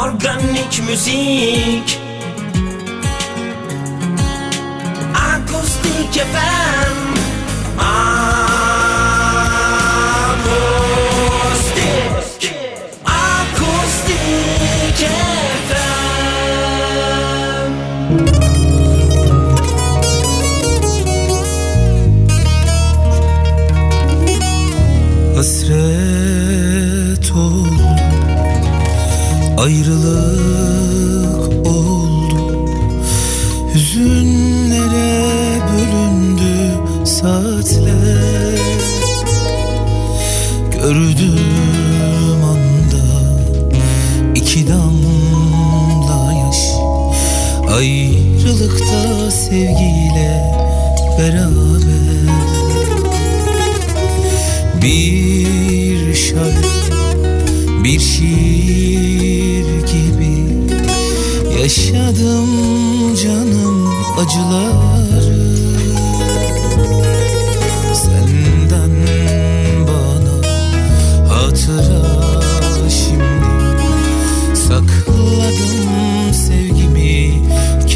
Organik müzik. Akustik efendim saatler Gördüğüm anda iki damla yaş Ayrılıkta sevgiyle beraber Bir şarkı bir şiir gibi Yaşadım canım acılar.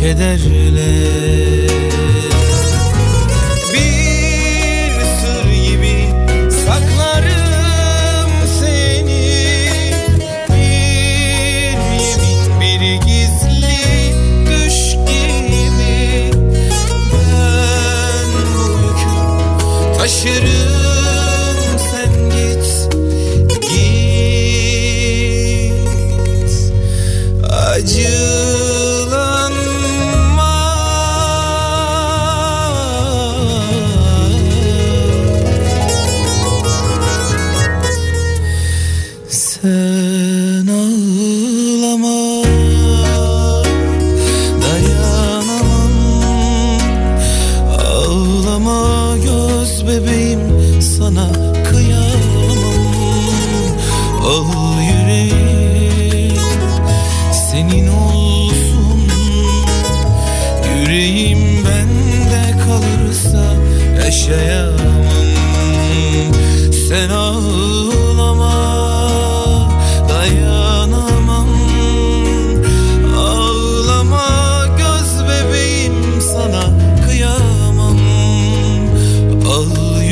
kederle. good.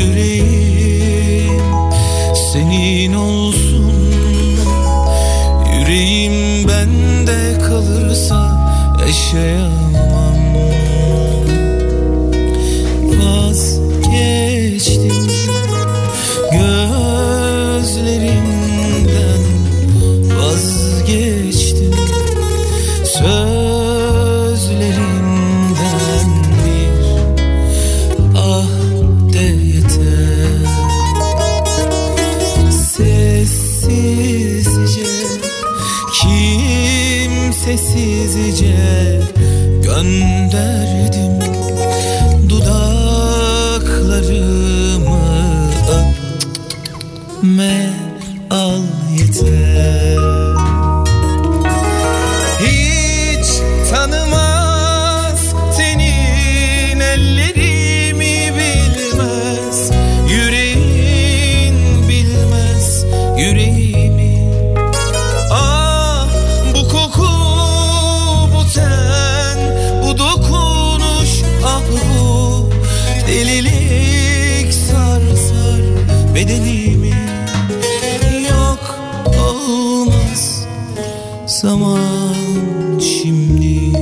yüreğim senin olsun. Yüreğim bende kalırsa eşeğe derdim. zaman şimdi?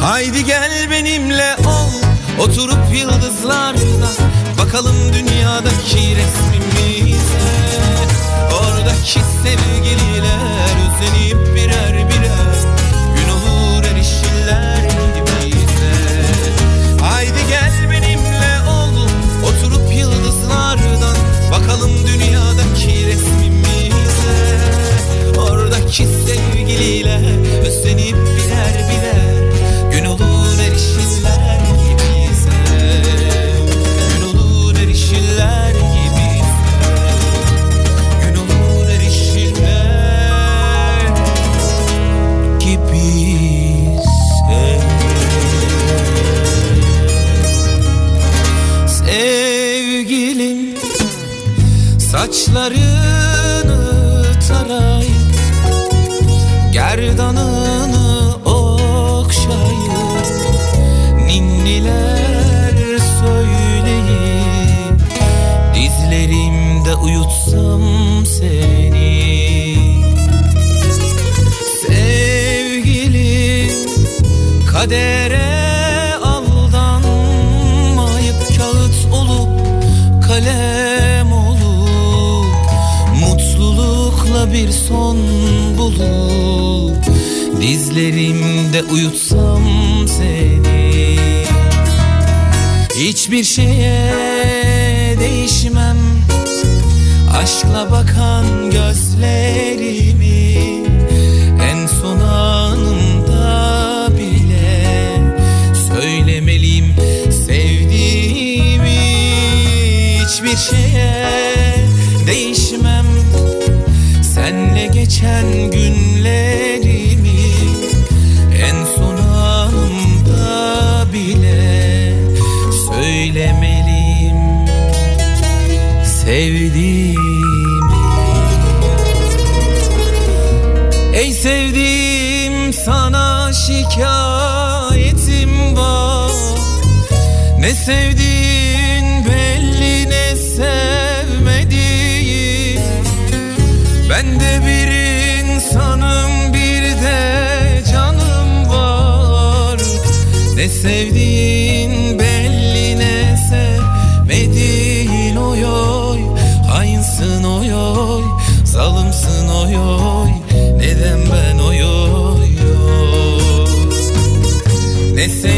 Haydi gel benimle ol Oturup yıldızlarda Bakalım dünyadaki resmimize. Oradaki sevgililer özenip bir son bulup dizlerimde uyutsam seni. Hiçbir şeye değişmem. Aşkla bakan geçen günlerimi sevdiğin belli ne sevmediğin oy oy. Hainsın oy oy. Zalımsın oy oy. Neden ben oy oy oy? Ne sevdiğin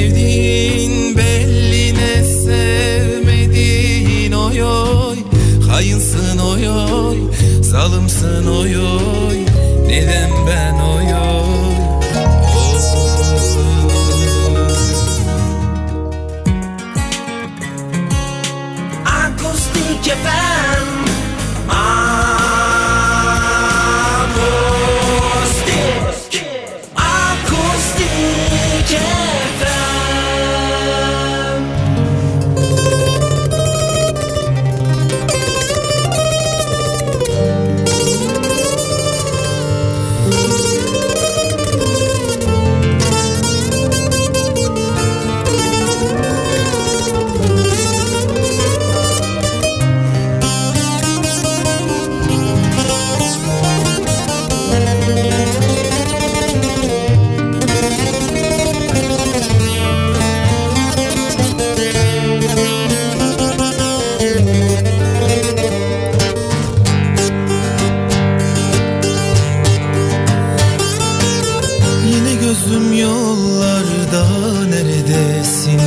gözüm yollarda neredesin?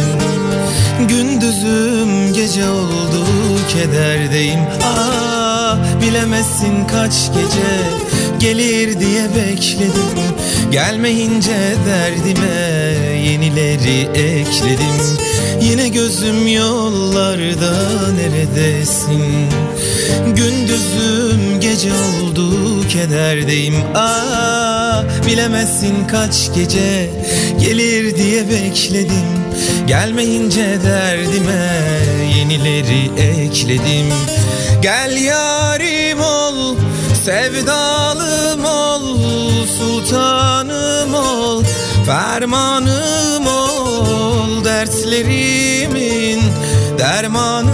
Gündüzüm gece oldu kederdeyim. Aa bilemezsin kaç gece gelir diye bekledim. Gelmeyince derdime yenileri ekledim Yine gözüm yollarda neredesin? Gündüzüm gece oldu kederdeyim. Aa bilemezsin kaç gece gelir diye bekledim. Gelmeyince derdime yenileri ekledim. Gel yarim ol sevdalım ol sultanım ol fermanım ol dertlerimin dermanı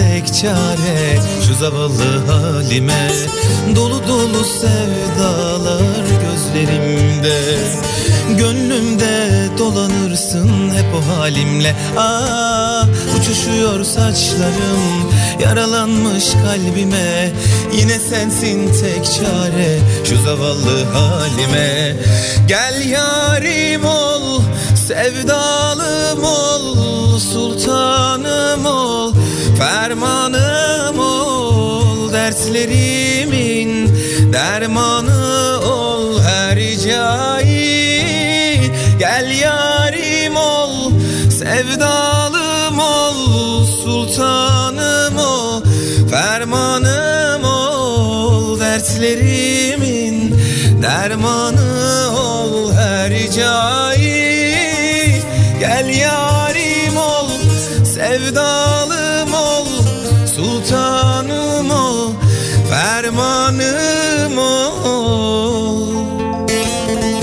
tek çare Şu zavallı halime. Dolu dolu sevdalar gözlerimde. Gönlümde dolanırsın hep o halimle. Aa, Uçuşuyor saçlarım Yaralanmış kalbime. Yine sensin tek çare Şu zavallı halime. Gel yarim ol Sevdalım ol Sultanım ol Fermanım ol Dertlerimin dermanı ol her ricai Gel yarim ol Sevdalım ol Sultanım ol. Fermanım ol Dertlerimin dermanı ol her ricai Gel yarim ol Sevdalım Fermanım ol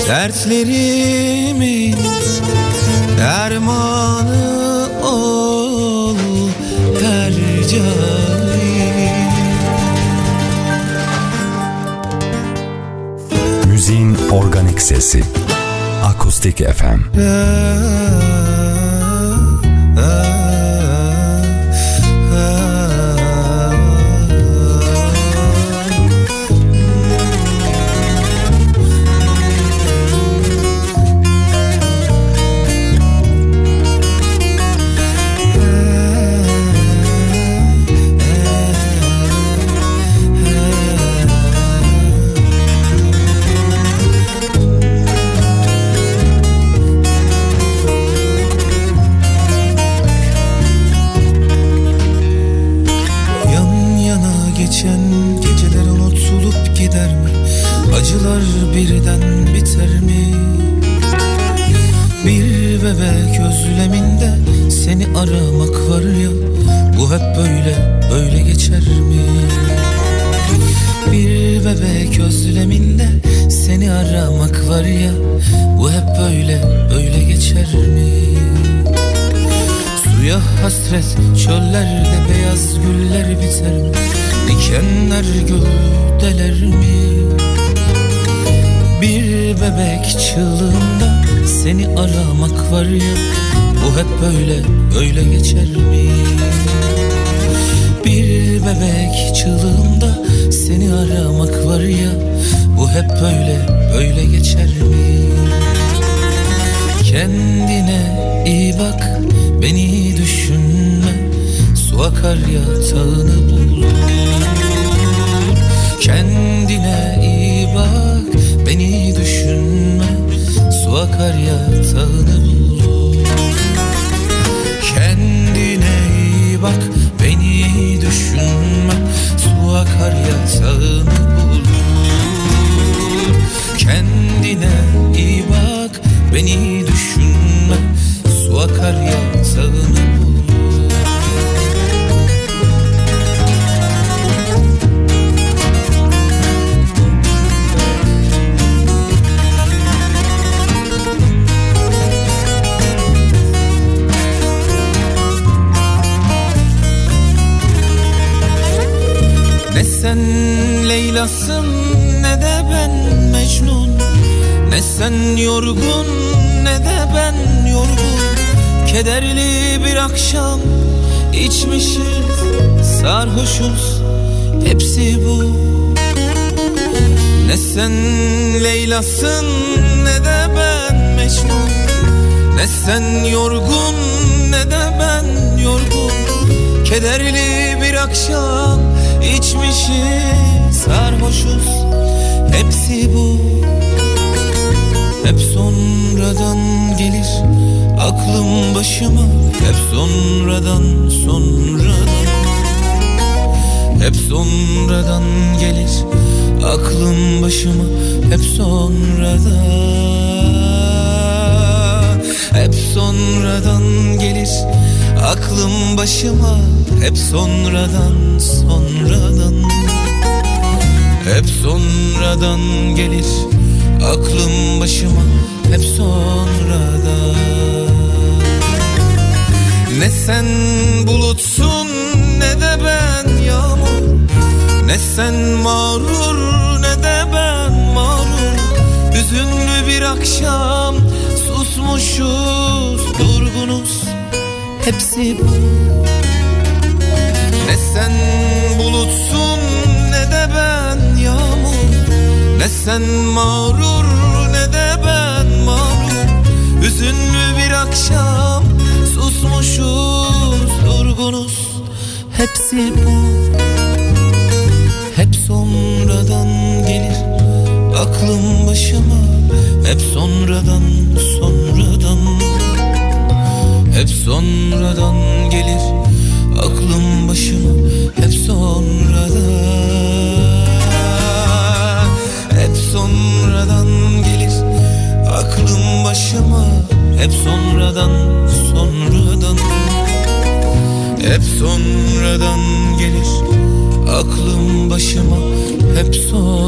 Dertlerimin dermanı ol her Müziğin organik sesi. Akustik FM. Geçen geceler unutulup gider mi? Acılar birden biter mi? Bir bebek özleminde seni aramak var ya Bu hep böyle böyle geçer mi? Bir bebek özleminde seni aramak var ya Bu hep böyle böyle geçer mi? Suya hasret çöllerde beyaz güller biter mi? Dikenler gövdeler mi? Bir bebek çığlığında seni aramak var ya Bu hep böyle böyle geçer mi? Bir bebek çığlığında seni aramak var ya Bu hep böyle böyle geçer mi? Kendine iyi bak beni düşünme Su akar yatağını bulur Kendine iyi bak beni düşünme. Su akar yatağını bulur Kendine iyi bak beni düşünme. Su akar yatağını bulur Kendine iyi bak beni düşünme. Su akar yatağını yorgun ne de ben yorgun. Kederli bir akşam içmişiz sarhoşuz hepsi bu. Ne sen Leyla'sın ne de ben Mecnun Ne sen yorgun ne de ben yorgun. Kederli bir akşam içmişiz sarhoşuz Hepsi bu Hep sonradan gelir aklım başıma. Hep sonradan sonradan. Hep sonradan gelir aklım başıma. Hep sonradan. Hep sonradan gelir aklım başıma. Hep sonradan sonradan. Hep sonradan gelir aklım başıma Hep sonradan. Ne sen bulutsun ne de ben yağmur. Ne sen mağrur ne de ben mağrur. Hüzünlü bir akşam Susmuşuz, durgunuz. Hepsi bu. Ne sen bulutsun sen mağrur ne de ben mağrur. Hüzünlü bir akşam susmuşuz, durgunuz. Hepsi bu. Hep sonradan gelir aklım başıma. Hep sonradan sonradan. Hep sonradan gelir aklım başıma. Hep sonradan sonradan gelir. Aklım başıma Hep sonradan sonradan. Hep sonradan gelir. Aklım başıma Hep sonradan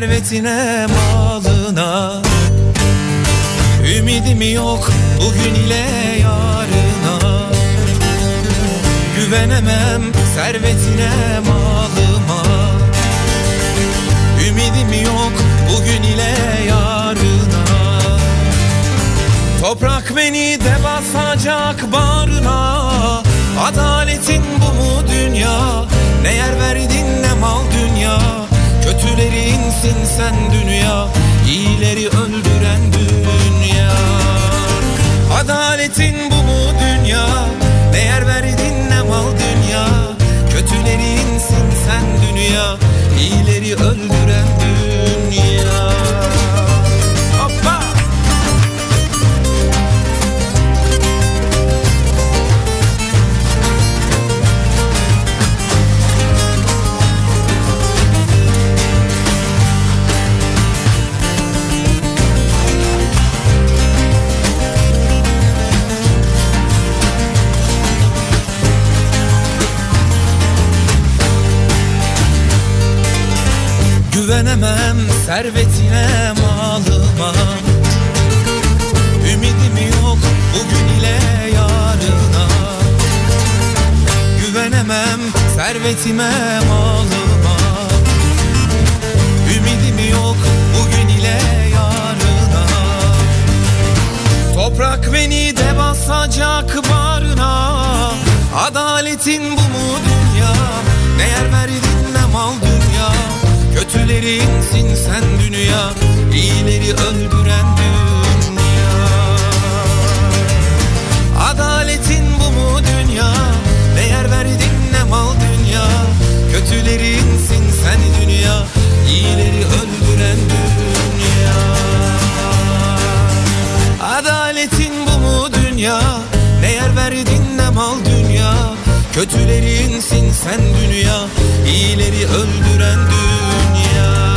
servetine malına. Ümidim yok bugün ile yarına. Güvenemem servetine malıma. Ümidim yok bugün ile yarına. Toprak beni de basacak bağrına Adaletin bu mu dünya? Ne yer verdin ne mal dünya Kötülerinsin sen dünya İyileri öldüren dünya. Adaletin bu mu dünya? Ne yer verdin ne mal dünya? Kötülerinsin sen dünya İyileri öldüren dünya Güvenemem servetine malıma Ümidim yok bugün ile yarına. Güvenemem servetime malıma Ümidim yok bugün ile yarına. Toprak beni de basacak barına. Adaletin bu mu Kötülerinsin sen dünya İyileri öldüren dünya. Adaletin bu mu dünya? Ne yer verdin ne mal dünya? Kötülerinsin sen dünya İyileri öldüren dünya. Adaletin bu mu dünya Kötülerinsin sen dünya, iyileri öldüren dünya.